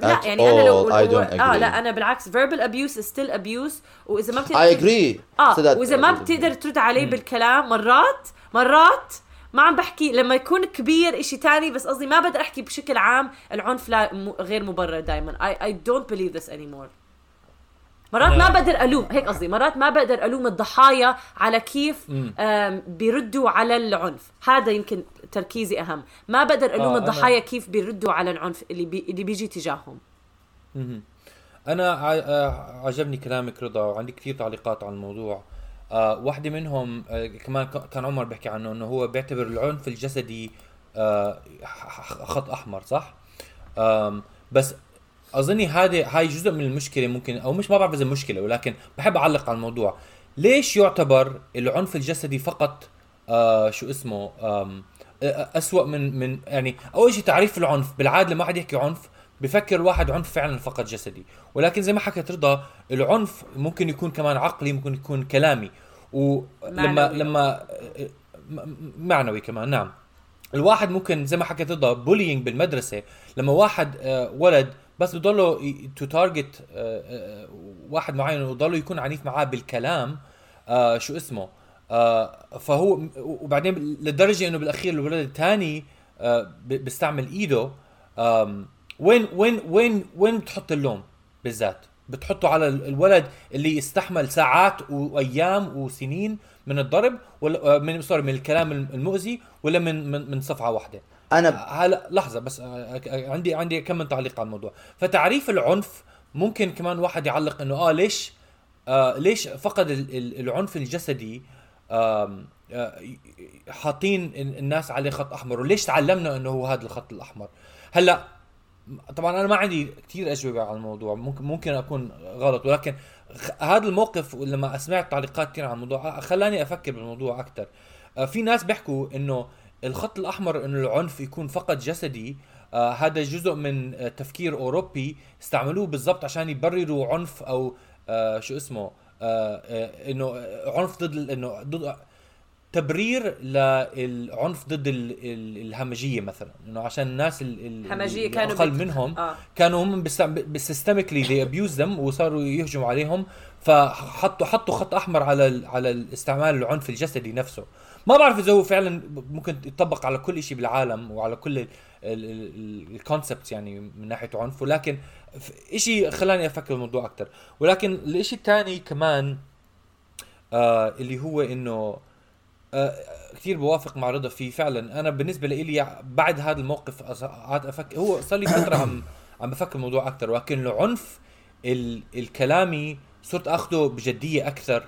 لا يعني أنا لو agree. آه لا أنا بالعكس. Verbal abuse is still abuse. وإذا ما بتقدر I agree. آه so وإذا ما بتقدر ترد عليه بالكلام مرات مرات ما عم بحكي لما يكون كبير إشي تاني بس قصدي ما بقدر أحكي بشكل عام العنف لا غير مبرر دائما I, I don't believe this anymore. مرات ما بقدر ألوم هيك قصدي مرات ما بقدر ألوم الضحايا على كيف بيردوا على العنف. هذا يمكن تركيزي أهم. ما بقدر ألوم آه الضحايا أنا... كيف بيردوا على العنف اللي بي... اللي بيجي تجاههم. أنا آه، عجبني كلامك رضا وعندي كثير تعليقات على الموضوع. آه واحدة منهم آه كمان كان عمر بيحكي عنه إنه هو بيعتبر العنف الجسدي آه خط أحمر صح؟ آه بس أظني هذه هاي جزء من المشكلة ممكن أو مش ما بعرف إذا مشكلة ولكن بحب أعلق على الموضوع. ليش يعتبر العنف الجسدي فقط آه شو اسمه آه أسوأ من من يعني أول شيء تعريف العنف بالعادة لما حد يحكي عنف بفكر الواحد عنف فعلا فقط جسدي. ولكن زي ما حكت رضا العنف ممكن يكون كمان عقلي ممكن يكون كلامي. ولما لما معنوي. كمان نعم. الواحد ممكن زي ما حكيت رضا بولينج بالمدرسة لما واحد آه، ولد بس بضلوا to target واحد معين وضلوا يكون عنيف معاه بالكلام آه شو اسمه آه فهو وبعدين لدرجة إنه بالأخير الولد الثاني آه بيستعمل إيده وين وين وين وين بتحط اللوم بالذات؟ بتحطه على الولد اللي استحمل ساعات وأيام وسنين من الضرب ولا من sorry من الكلام المؤذي ولا من من, من صفعه واحدة. أنا هلا لحظة بس آه، آه، عندي عندي كم من تعليق على الموضوع. فتعريف العنف ممكن كمان واحد يعلق إنه آه ليش آه ليش فقد العنف الجسدي آه حاطين الناس عليه خط أحمر؟ وليش تعلمنا إنه هو هذا الخط الأحمر؟ هلا طبعا أنا ما عندي كثير أجوبة على الموضوع ممكن ممكن أكون غلط ولكن هذا الموقف لما سمعت تعليقات كثير عن الموضوع خلاني أفكر بالموضوع أكثر آه في ناس بيحكوا إنه الخط الأحمر انه العنف يكون فقط جسدي آه هذا جزء من آه تفكير أوروبي استعملوه بالضبط عشان يبرروا عنف أو آه شو اسمه آه آه إنه عنف ضد إنه ضد تبرير للعنف ضد الهمجية مثلا إنه عشان الناس الهمجية كانوا أقل منهم آه. كانوا هم systemically they abuse them وصاروا يهجموا عليهم فحطوا حطوا خط أحمر على على استعمال العنف الجسدي نفسه ما بعرف إذا هو فعلا ممكن يطبق على كل شيء بالعالم وعلى كل الكونسبت يعني من ناحية عنف ولكن شيء خلاني أفكر الموضوع أكثر ولكن الشيء الثاني كمان آه اللي هو إنه آه كثير بوافق مع رضا فيه فعلا. أنا بالنسبة لي بعد هذا الموقف قعدت أفكر هو صار لي فترة عم عم بفكر الموضوع أكثر ولكن العنف الكلامي صرت اخذه بجدية أكثر.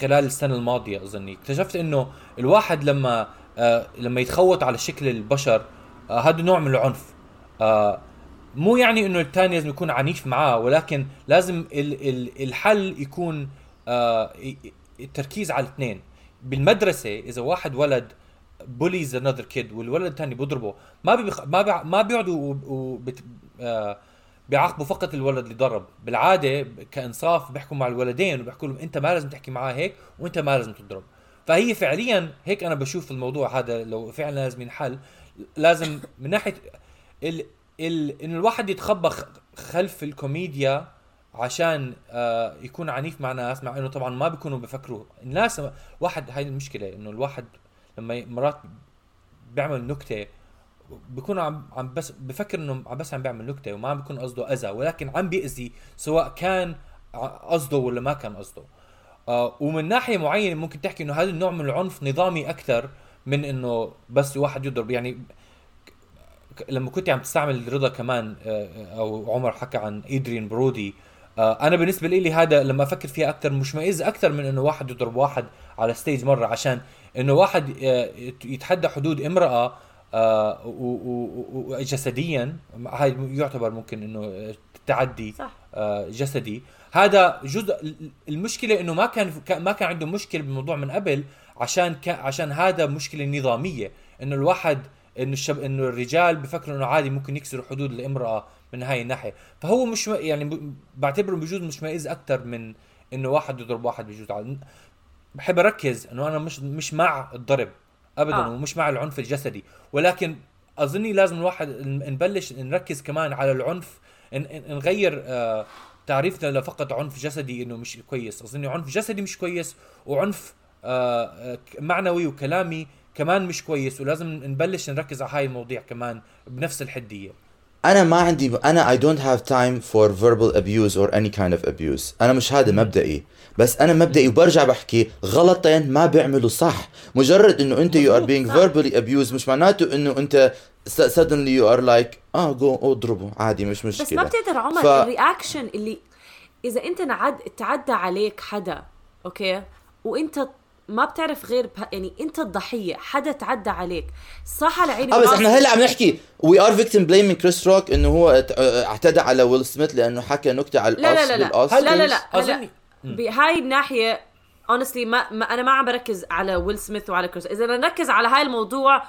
خلال السنة الماضية أظني. اكتشفت إنه الواحد لما آه لما يتخوت على شكل البشر آه هذا نوع من العنف. آه مو يعني إنه الثاني لازم يكون عنيف معاه ولكن لازم ال ال الحل يكون آه التركيز على الاثنين. بالمدرسة إذا واحد ولد bullies another kid والولد الثاني بيضربه ما بيخ... ما بي... ما بيقعدوا وبت... آه بيعاقبوا فقط الولد اللي ضرب بالعادة كإنصاف بيحكوا مع الولدين وبيحكوا لهم أنت ما لازم تحكي معاه هيك وأنت ما لازم تضرب. فهي فعليا هيك أنا بشوف الموضوع هذا لو فعلا لازم ينحل. لازم من ناحية ال... ال... ان الواحد يتخبى خلف الكوميديا عشان آه يكون عنيف مع ناس مع إنه طبعا ما بيكونوا بفكروا. الناس واحد هاي المشكلة إنه الواحد لما مرات بيعمل نكتة بيكون عم عم بس بفكر إنه عم بس عم بيعمل نكتة وما عم بيكون قصده أذى ولكن عم بيأذي سواء كان قصده ولا ما كان قصده. آه ومن ناحية معينة ممكن تحكي إنه هذا النوع من العنف نظامي أكثر من إنه بس واحد يضرب. يعني لما كنت عم تستعمل رضا كمان آه، أو عمر حكى عن ايدريان برودي آه، أنا بالنسبة لي هذا لما أفكر فيها أكثر مشمئز أكثر من إنه واحد يضرب واحد على ستيج مرة عشان إنه واحد آه، يتحدى حدود امرأة وجسديا هاي يعتبر ممكن إنه تعدي صح. جسدي. هذا جزء المشكلة إنه ما كان ما كان عنده مشكلة بالموضوع من قبل عشان عشان هذا مشكلة نظامية. إنه الواحد إنه الشب إنه الرجال بفكروا إنه عادي ممكن يكسروا حدود الامراه من هاي الناحية. فهو مش يعني بعتبره بجوز مشمئز أكثر من إنه واحد يضرب واحد بجوز. بحب أركز إنه أنا مش مش مع الضرب. ابدا آه. ومش مع العنف الجسدي. ولكن أظني لازم الواحد نبلش نركز كمان على العنف نغير آه تعريفنا لفقط عنف جسدي إنه مش كويس. أظني عنف جسدي مش كويس وعنف آه, معنوي وكلامي كمان مش كويس. ولازم نبلش نركز على هاي المواضيع كمان بنفس الحدية. أنا ما عندي أنا I don't have time for verbal abuse or any kind of abuse. أنا مش هذا مبدئي. بس أنا مبدئي وبرجع بحكي غلطين ما بيعملوا صح. مجرد إنه أنت you are being verbally abused مش معناته إنه أنت suddenly you are like آه جو اضربه. عادي مش مشكله بس ما بتقدر عمر ف... ال reaction اللي إذا أنت نعد تعدى عليك حدا أوكي؟ وأنت ما بتعرف غير بها يعني أنت الضحية حدا تعدى عليك. صح على عيني آه بس إحنا هلأ عم نحكي. we are victim blaming كريس روك إنه هو اعتدى على ويل سميث لأنه حكى نكتة على لا لا لا لا. لا لا لا, لا. بهاي الناحية honestly ما, ما أنا ما عم بركز على ويل سميث وعلى كريس إذا نركز على هاي الموضوع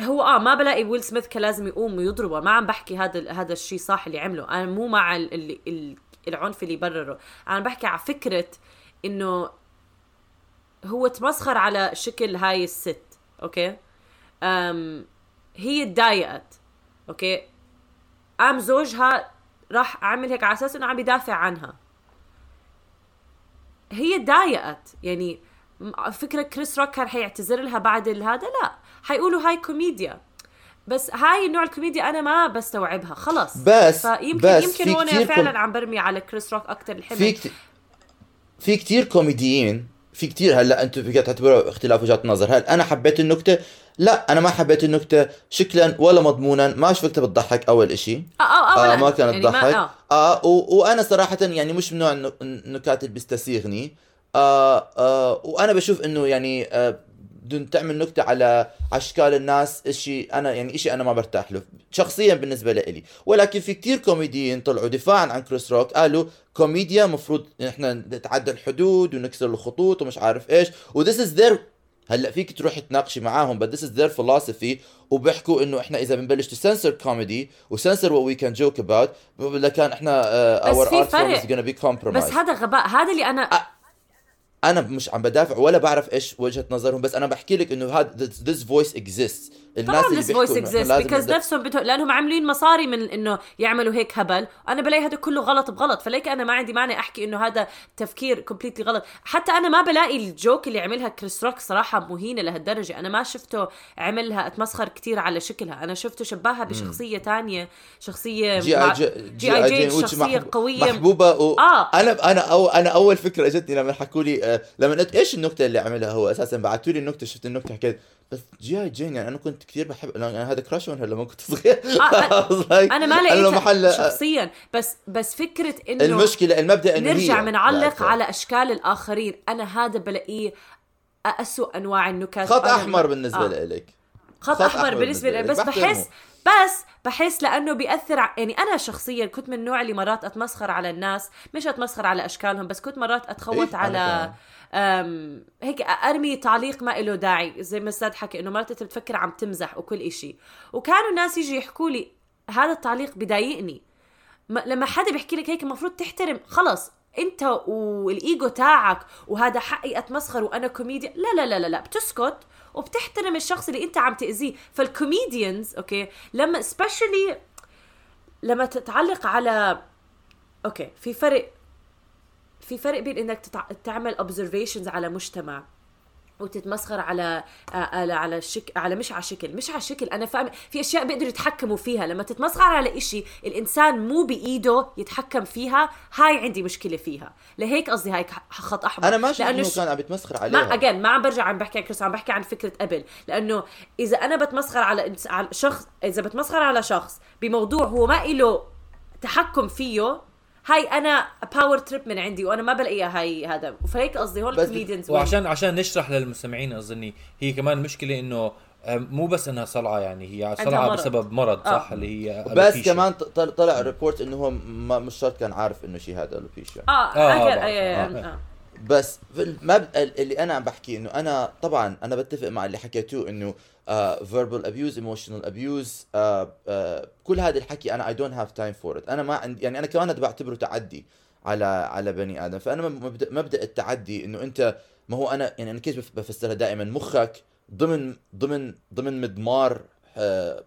هو آه ما بلاقي ويل سميث كان لازم يقوم ويضربه. ما عم بحكي هذا هذا الشيء صح اللي عمله. أنا مو مع اللي العنف اللي يبرره. أنا بحكي على فكرة إنه هو تمسخر على شكل هاي الست okay؟ أم هي تضايقت okay؟ قام زوجها راح عمل هيك على أساس إنه عم يدافع عنها. هي تضايقت يعني فكرة كريس روك كان حيعتذر لها بعد هذا؟ لا. حيقولوا هاي كوميديا. بس هاي نوع الكوميديا أنا ما بستوعبها. خلص بس فيمكن بس يمكن هون فعلا كوم... عم برمي على كريس روك أكثر الحمل. في كت... في كثير كوميديين في كتير هلأ أنتم فيك تعتبروا اختلاف وجهات نظر. هل أنا حبيت النكتة؟ لا أنا ما حبيت النكته شكلا ولا مضمونا ما شفتها بتضحك أول إشي. آه آه, آه ما كانت يعني تضحك آه, آه و... وأنا صراحة يعني مش من نوع النكات اللي بيستسيغني. آه آه وأنا بشوف إنه يعني آه بدون تعمل نكتة على أشكال الناس إشي أنا يعني إشي أنا ما برتاح له شخصيا بالنسبة لإلي. ولكن في كتير كوميديين طلعوا دفاعا عن كريس روك قالوا كوميديا مفروض إحنا نتعدى الحدود ونكسر الخطوط ومش عارف إيش و this is their هلأ فيك تروحي تناقشي معاهم. But this is their philosophy. وبيحكوا إنه إحنا إذا بنبلش تسنسر كوميدي وسنسر وات وي كان جوك اباوت لكان إحنا our art form is being compromised بس هذا غباء. هذا اللي أنا أنا مش عم بدافع ولا بعرف إيش وجهة نظرهم بس أنا بحكي لك إنه هذا this voice exists. الناس اللي بيحكوا exist because نفسهم بتو... لأنهم عاملين مصاري من إنه يعملوا هيك هبل. أنا بلاقي هذا كله غلط بغلط ف like أنا ما عندي مانع أحكي إنه هذا تفكير completely غلط. حتى أنا ما بلاقي ال joke اللي عملها كريس روك صراحة مهينة لهالدرجة. أنا ما شفته عملها أتمسخر كثير على شكلها. أنا شفته شبهها بشخصية تانية شخصية جي آي جي, جي, آي جي شخصية محب... قوية. محبوبة و... آه. أنا أنا أو أنا أول فكرة إجتني لما حكوا لي آه لما قلت إيش النكتة اللي عملها هو أساسا؟ بعثوا لي النكتة شفت النكتة حكيت بس G.I. Jane يعني أنا كنت كثير بحب يعني هذا crush هلا لما كنت صغير. آه أنا ما لقيت محل... شخصيا بس بس فكرة إنه المشكلة المبدأ إنه نرجع بنعلق على أشكال الآخرين. أنا هذا بلاقيه اسوء أنواع النكات خط أحمر بالنسبة آه. لك. خط, خط أحمر, أحمر بالنسبة لي بس بحس بس بحس لأنه بيأثر يعني أنا شخصيا كنت من النوع اللي مرات أتمسخر على الناس مش أتمسخر على أشكالهم بس كنت مرات أتخوت إيه؟ على هيك أرمي تعليق ما له داعي زي ما أستاذ حكي إنه مرات أنت بتفكر عم تمزح وكل إشي وكانوا الناس يجي يحكوا لي هذا التعليق بضايقني لما حدا بيحكي لك هيك المفروض تحترم خلص أنت والإيجو تاعك وهذا حقي أتمسخر وأنا كوميديا لا لا لا لا, لا. بتسكت وبتحترم الشخص اللي انت عم تأذيه فال comedians okay لما especially لما تتعلق على okay في فرق في فرق بين إنك. تعمل observations على مجتمع وتتمسخر على على على شك على مش على شكل. مش على شكل. أنا فاهم في أشياء بيقدروا يتحكموا فيها. لما تتمسخر على إشي الإنسان مو بإيده يتحكم فيها هاي عندي مشكلة فيها. لهيك قصدي هاي خط أحمر. أنا ما شفت إنه كان عم يتمسخر عليها. ما اجين ما عم برجع عم بحكي عن كريس عم بحكي عن فكرة قبل. لأنه إذا أنا بتمسخر على على شخص إذا بتمسخر على شخص بموضوع هو ما له تحكم فيه هاي أنا power trip من عندي وأنا ما بلاقيها هاي هذا فهيك قصدي هول ال comedians وعشان عشان نشرح للمستمعين أظني هي كمان مشكلة إنه مو بس إنها صلعة يعني هي صلعة مرض. بسبب مرض صح آه. اللي هي بس كمان طلع report إنه هو مش شرط كان عارف إنه شيء هذا alopecia آه آه, آه, آه, آه, آه, آه. بس ما اللي أنا عم بحكي إنه أنا طبعا أنا بتفق مع اللي حكيتوه إنه emotional abuse uh, uh, كل هذا الحكي أنا I don't have time for it. أنا ما عندي يعني أنا كمان بعتبره تعدي على على بني آدم. فأنا مبدأ مبدأ التعدي إنه أنت ما هو أنا يعني أنا كيف بفسرها دائما؟ مخك ضمن ضمن ضمن مضمار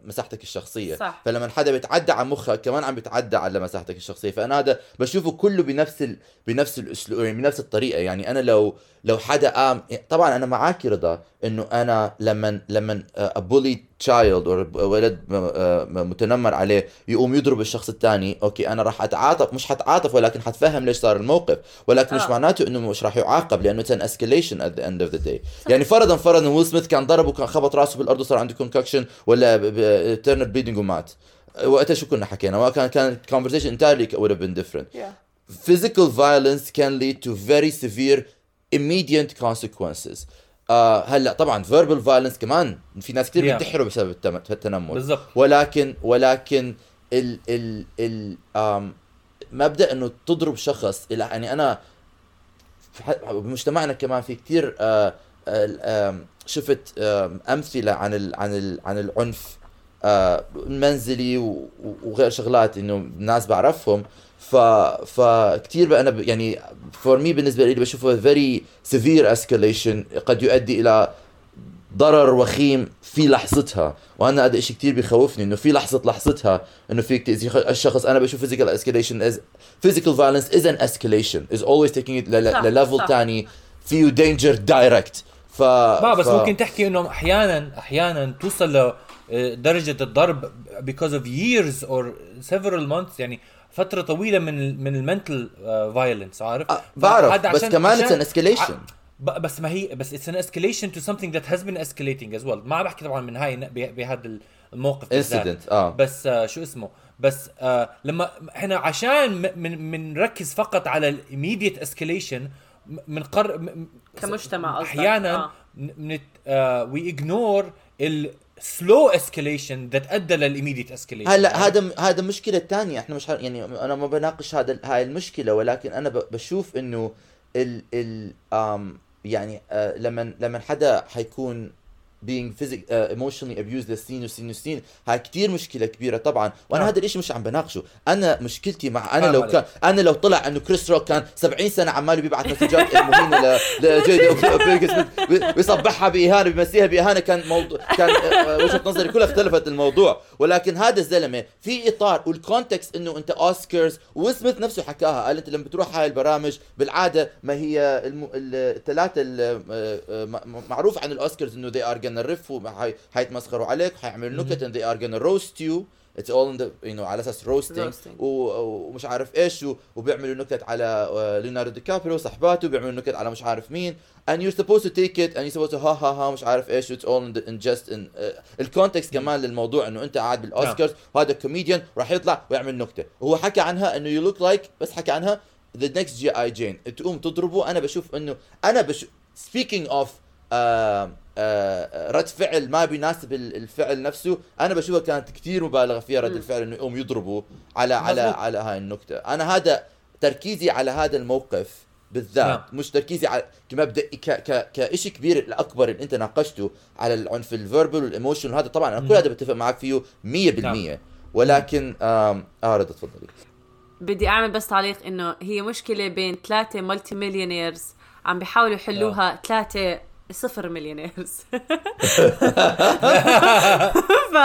مساحتك الشخصية. صح. فلما حدا بيتعدى على مخك كمان عم بيتعدى على مساحتك الشخصية. فأنا هذا بشوفه كله بنفس ال... بنفس الاسلوب يعني بنفس الطريقة. يعني أنا لو لو حدا قام طبعا أنا معك رضا إنه أنا لما لما a bullied child أو ولد آه، متنمر عليه يقوم يضرب الشخص الثاني okay أنا راح أتعاطف مش حتعاطف ولكن حتفهم ليش صار الموقف. ولكن آه. مش معناته إنه مش راح يعاقب لأنه it's an escalation at the end of the day يعني فرضا فرضا ويل سميث كان ضرب وكان خبط راسه بالأرض وصار عنده concussion ولا internal bleeding ومات. وقتها شو كنا حكينا؟ وكان كان conversation entirely would have been different. Yeah. physical violence can lead to very severe immediate consequences. آه هلا طبعا verbal violence كمان في ناس كثير yeah. بينتحروا بسبب التنمر. بالضبط. ولكن ولكن ال ال ال آم مبدأ إنه تضرب شخص يعني أنا بمجتمعنا كمان في كثير آه شفت أمثلة عن ال عن ال عن العنف آه المنزلي وغير شغلات إنه ناس بعرفهم. ف فكثير أنا يعني for me بالنسبة لي بشوفه very severe escalation قد يؤدي إلى ضرر وخيم في لحظتها. وأنا هذا الشيء كثير بيخوفني إنه في لحظة لحظتها إنه فيك تأذي الشخص. أنا بشوف physical escalation as physical violence is an escalation. Is always taking it لل level ثاني فيه danger direct. ف ما بس ف... ممكن تحكي انه أحيانا أحيانا توصل لدرجه الضرب because of years or several months يعني فترة طويلة من من ال mental violence آه، عارف؟ أه بعرف بس كمان it's an escalation بس ما هي بس it's an escalation to something that has been escalating as well ما عم بحكي طبعا من هاي بهذا الموقف incident آه. بس آه شو اسمه؟ بس آه لما إحنا عشان من بنركز فقط على ال immediate escalation من قر كمجتمع أحيانا آه. we ignore slow escalation that أدى لل immediate escalation هلا هذا هذا مشكلة ثانية إحنا مش يعني أنا ما بناقش هذا هاي المشكلة ولكن أنا بشوف إنه ال ال يعني آه لما لما حدا حيكون being physic uh, emotionally abused لسنين وسنين وسنين هاي كثير مشكلة كبيرة طبعا. وأنا نعم. هذا الشيء مش عم بناقشه. أنا مشكلتي مع أنا لو كان أنا لو طلع إنه كريس روك كان 70 سنة عمال بيبعث مسجات مهينه لجيدا بيصبحها بإهانة بيمسيها بإهانة. كان موضوع كان آه، وجهة نظري كلها اختلفت الموضوع. ولكن هذا الزلمة في إطار وال context إنه أنت اوسكارز وسميث نفسه حكاها. قال أنت لما بتروح هاي البرامج بالعادة ما هي الثلاثة آه، معروف عن الأوسكارز إنه they are gonna riff حيتمسخروا عليك حيعملوا نكت and they are gonna roast you. It's all in the you know على أساس roasting ومش عارف إيش وبيعملوا نكت على ليوناردو دي كابريو صحباته بيعملوا نكت على مش عارف مين. And you're supposed to take it and you're supposed to ها ها ها مش عارف إيش. It's all in, the, in just in uh, ال context كمان للموضوع إنه أنت قاعد بالأوسكارز وهذا كوميديان راح يطلع ويعمل نكتة. وهو حكى عنها إنه you look like بس حكى عنها the next G.I. Jane تقوم تضربه. أنا بشوف إنه أنا بشوف speaking of uh, آه، رد فعل ما بيناسب الفعل نفسه. أنا بشوفها كانت كثير مبالغة فيها رد الفعل إنه يقوم يضربوا على على على هاي النكتة. أنا هذا تركيزي على هذا الموقف بالذات نعم. مش تركيزي على كمبدا ك ك كشيء كبير الأكبر اللي أنت ناقشته على العنف ال verbal وال emotion هذا طبعا أنا كل هذا بتفق معك فيه 100% نعم. ولكن آه رضا تفضلي بدي أعمل بس تعليق إنه هي مشكلة بين ثلاثة multi-millionaires عم بيحاولوا يحلوها ثلاثة صفر millionaires ف...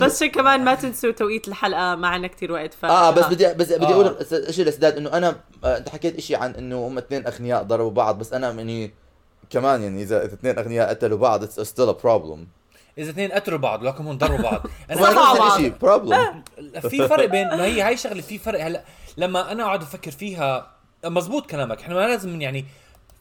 بس شيء كمان ما تنسوا توقيت الحلقة معنا كثير وقت ف... آه بس بدي بس بدي أقول آه. شيء لسداد إنه أنا آه، أنت حكيت شيء عن إنه هم اثنين أغنياء ضربوا بعض بس أنا يعني كمان يعني إذا إذا اثنين أغنياء قتلوا بعض it's still a problem إذا اثنين قتلوا بعض لكن هم ضروا بعض نفس بعض. الشيء problem في فرق بين ما هي هاي شغلة في فرق هلا لما أنا أقعد أفكر فيها مزبوط كلامك إحنا ما لازم يعني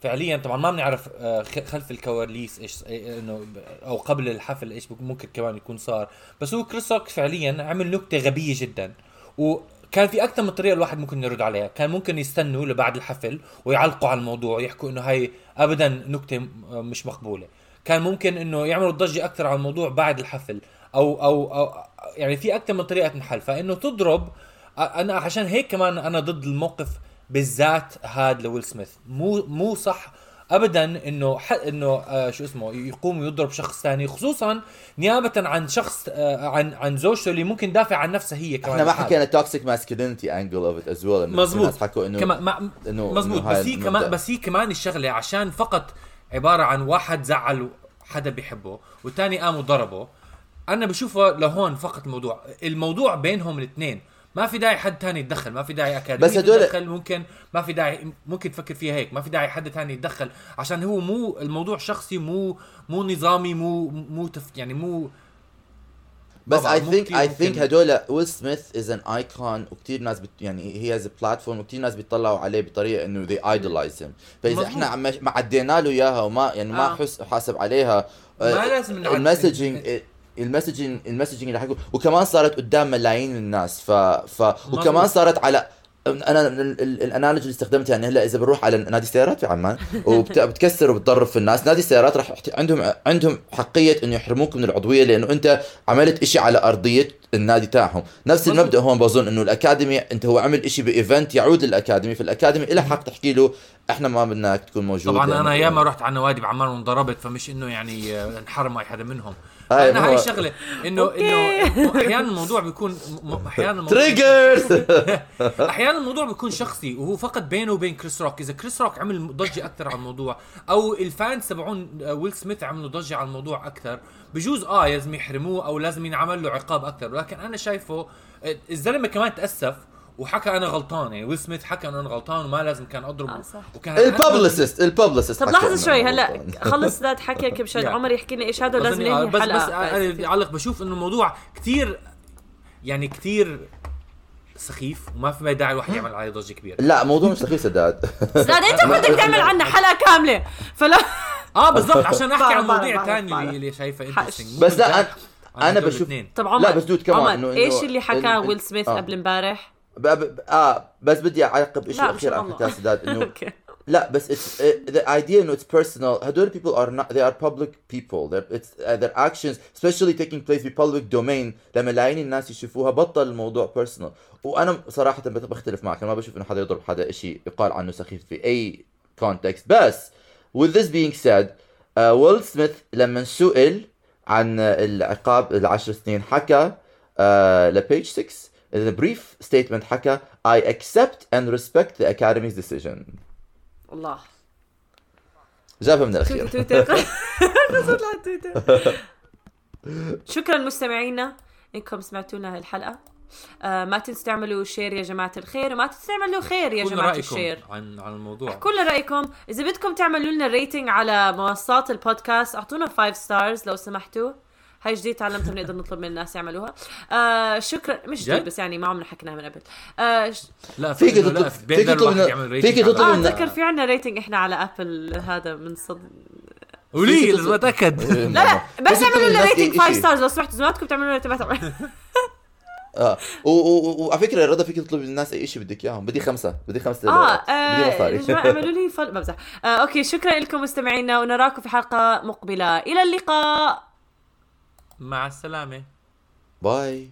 فعليا طبعا ما بنعرف آه، خلف الكواليس إيش إيه، إنه ب- أو قبل الحفل إيش ممكن كمان يكون صار. بس هو كريس روك فعليا عمل نكتة غبية جدا. وكان في أكثر من طريقه الواحد ممكن يرد عليها. كان ممكن يستنوا لبعد الحفل ويعلقوا على الموضوع يحكوا إنه هاي ابدا نكتة مش مقبولة. كان ممكن إنه يعملوا ضجة أكثر على الموضوع بعد الحفل أو أو, أو يعني في أكثر من طريقه انحل فإنه تضرب أنا عشان هيك كمان أنا ضد الموقف بالذات هاد لويل سميث. مو مو صح ابدا إنه ح... إنه آه شو اسمه يقوم يضرب شخص ثاني خصوصا نيابه عن شخص آه عن عن زوجته اللي ممكن دافع عن نفسها هي كمان. إحنا ما. حكينا toxic masculinity angle of it as well مزبوط حكوا إنه كمان ما إنه- مزبوط بس هي. كمان بس هي كمان الشغلة عشان فقط عبارة عن واحد زعل حدا بيحبه والثاني قام وضربه. أنا بشوفه لهون فقط الموضوع الموضوع بينهم الاثنين. ما في داعي حد تاني يتدخل ما في داعي اكاديميه بس هدول- تتدخل ممكن ما في داعي ممكن تفكر فيها هيك ما في داعي حد تاني يتدخل عشان هو مو الموضوع شخصي مو مو نظامي مو مو تف يعني مو بس I think I think هدول ويل سميث is an icon وكثير ناس but يعني he has platform وكثير ناس بيطلعوا عليه بطريقة إنه they idolize him فإذا. إحنا عم ما عدينا له إياها وما يعني ما آه. حس حاسب عليها ما لازم نعد- ال messaging ال messaging ال messaging اللي حكوا وكمان صارت قدام ملايين الناس. ف, ف وكمان. صارت على أنا ال- ال- ال analogy اللي استخدمتها يعني هلأ إذا بنروح على نادي سيارات في عمان وبتكسر وبتضرب في الناس. نادي السيارات رح يحت- عندهم عندهم حقية إنه يحرموك من العضوية لأنه أنت عملت إشي على أرضية النادي تاعهم. نفس. المبدأ هون بظن إنه الأكاديمي أنت هو عمل إشي ب event يعود للأكاديمي فالأكاديمي لها حق تحكي له إحنا ما بدناك تكون موجود طبعا أنا ياما رحت على نوادي بعمان وانضربت فمش إنه يعني آه، انحرم اي حدا منهم. أنا هاي شغلة. انه. إنه أحيانا الموضوع بيكون أحيانا الموضوع triggers أحيانا الموضوع بيكون شخصي وهو فقط بينه وبين كريس روك إذا كريس روك عمل ضجة أكثر على الموضوع أو ال fans تبعون ويل سميث عملوا ضجة على الموضوع أكثر بجوز آه لازم يحرموه أو لازم ينعمل له عقاب أكثر. ولكن أنا شايفه الزلمه كمان تأسف وحكى أنا غلطان يعني ويل سميث حكى انه أنا غلطان وما لازم كان أضربه آه، صح. وكان الببلسست الببلسست طب لحظة شوي هلا خلص ذات حكيك مشان يعني. عمر يحكي لنا إيش هذا ولازم ننهي بس بس أنا بدي أعلق بشوف إنه الموضوع كثير يعني كثير سخيف وما في داعي الواحد يعمل عليه ضجة كبيرة لا موضوع مش سخيف سداد زاد أنت بدك تعمل عنا حلقة كاملة فلا آه بالضبط عشان أحكي عن الثانية بعرف. اللي اللي شايفها. انترستنج بس لا، أنا- أنا بشوف- طب عمر لا، بس دود كمان عمر إيش اللي حكاه ويل سميث آه. قبل امبارح؟ آه بس بدي أعقب شيء أخير عن. حكايه سداد إنه لا بس it's uh, the idea انه it's personal. هدول people are not they are public people. Their it's uh, their actions especially taking place في public domain لما ملايين الناس يشوفوها بطل الموضوع personal. وأنا صراحة بختلف معك. أنا ما بشوف إنه حدا يضرب حدا شيء يقال عنه سخيف في أي context. بس with this being said uh, ويل سميث لما سئل عن العقاب العشر سنين حكى uh, ل Page 6 in a brief statement حكى I accept and respect the academy's decision. الله. جابها من الأخير. تويتر تويتر. شكرا مستمعينا. إنكم سمعتوا لنا هالحلقه آه ما تنسوا تعملوا share يا جماعة الخير وما تنسوا تعملوا خير يا جماعة رأيكم ال share. عن عن الموضوع. كل رأيكم. إذا بدكم تعملوا لنا rating على منصات البودكاست أعطونا 5 stars لو سمحتوا. هاي جديد تعلمتها بنقدر نطلب من الناس يعملوها. آه شكرا. مش جديد جد؟ بس يعني ما عمرنا حكيناها من قبل. آه ش... لا فيك تطلب- فيك تطلب فيك تطلب آه. أتذكر في عنا rating إحنا على ابل هذا من صد فيك لازم اتاكد لا لا بس اعملوا لنا rating إشي. 5 stars لو سمحتوا زمانكم تعملوا لنا تبعتوا آه و- و- و- وعلى فكرة رضا فيك تطلب من الناس أي شيء بدك إياهم. بدي خمسة. بدي خمسة آه دولارات. بدي آه، مصاري اعملوا لي فل بمزح آه okay شكرا لكم مستمعينا ونراكم في حلقة مقبلة. إلى اللقاء. مع السلامة. bye.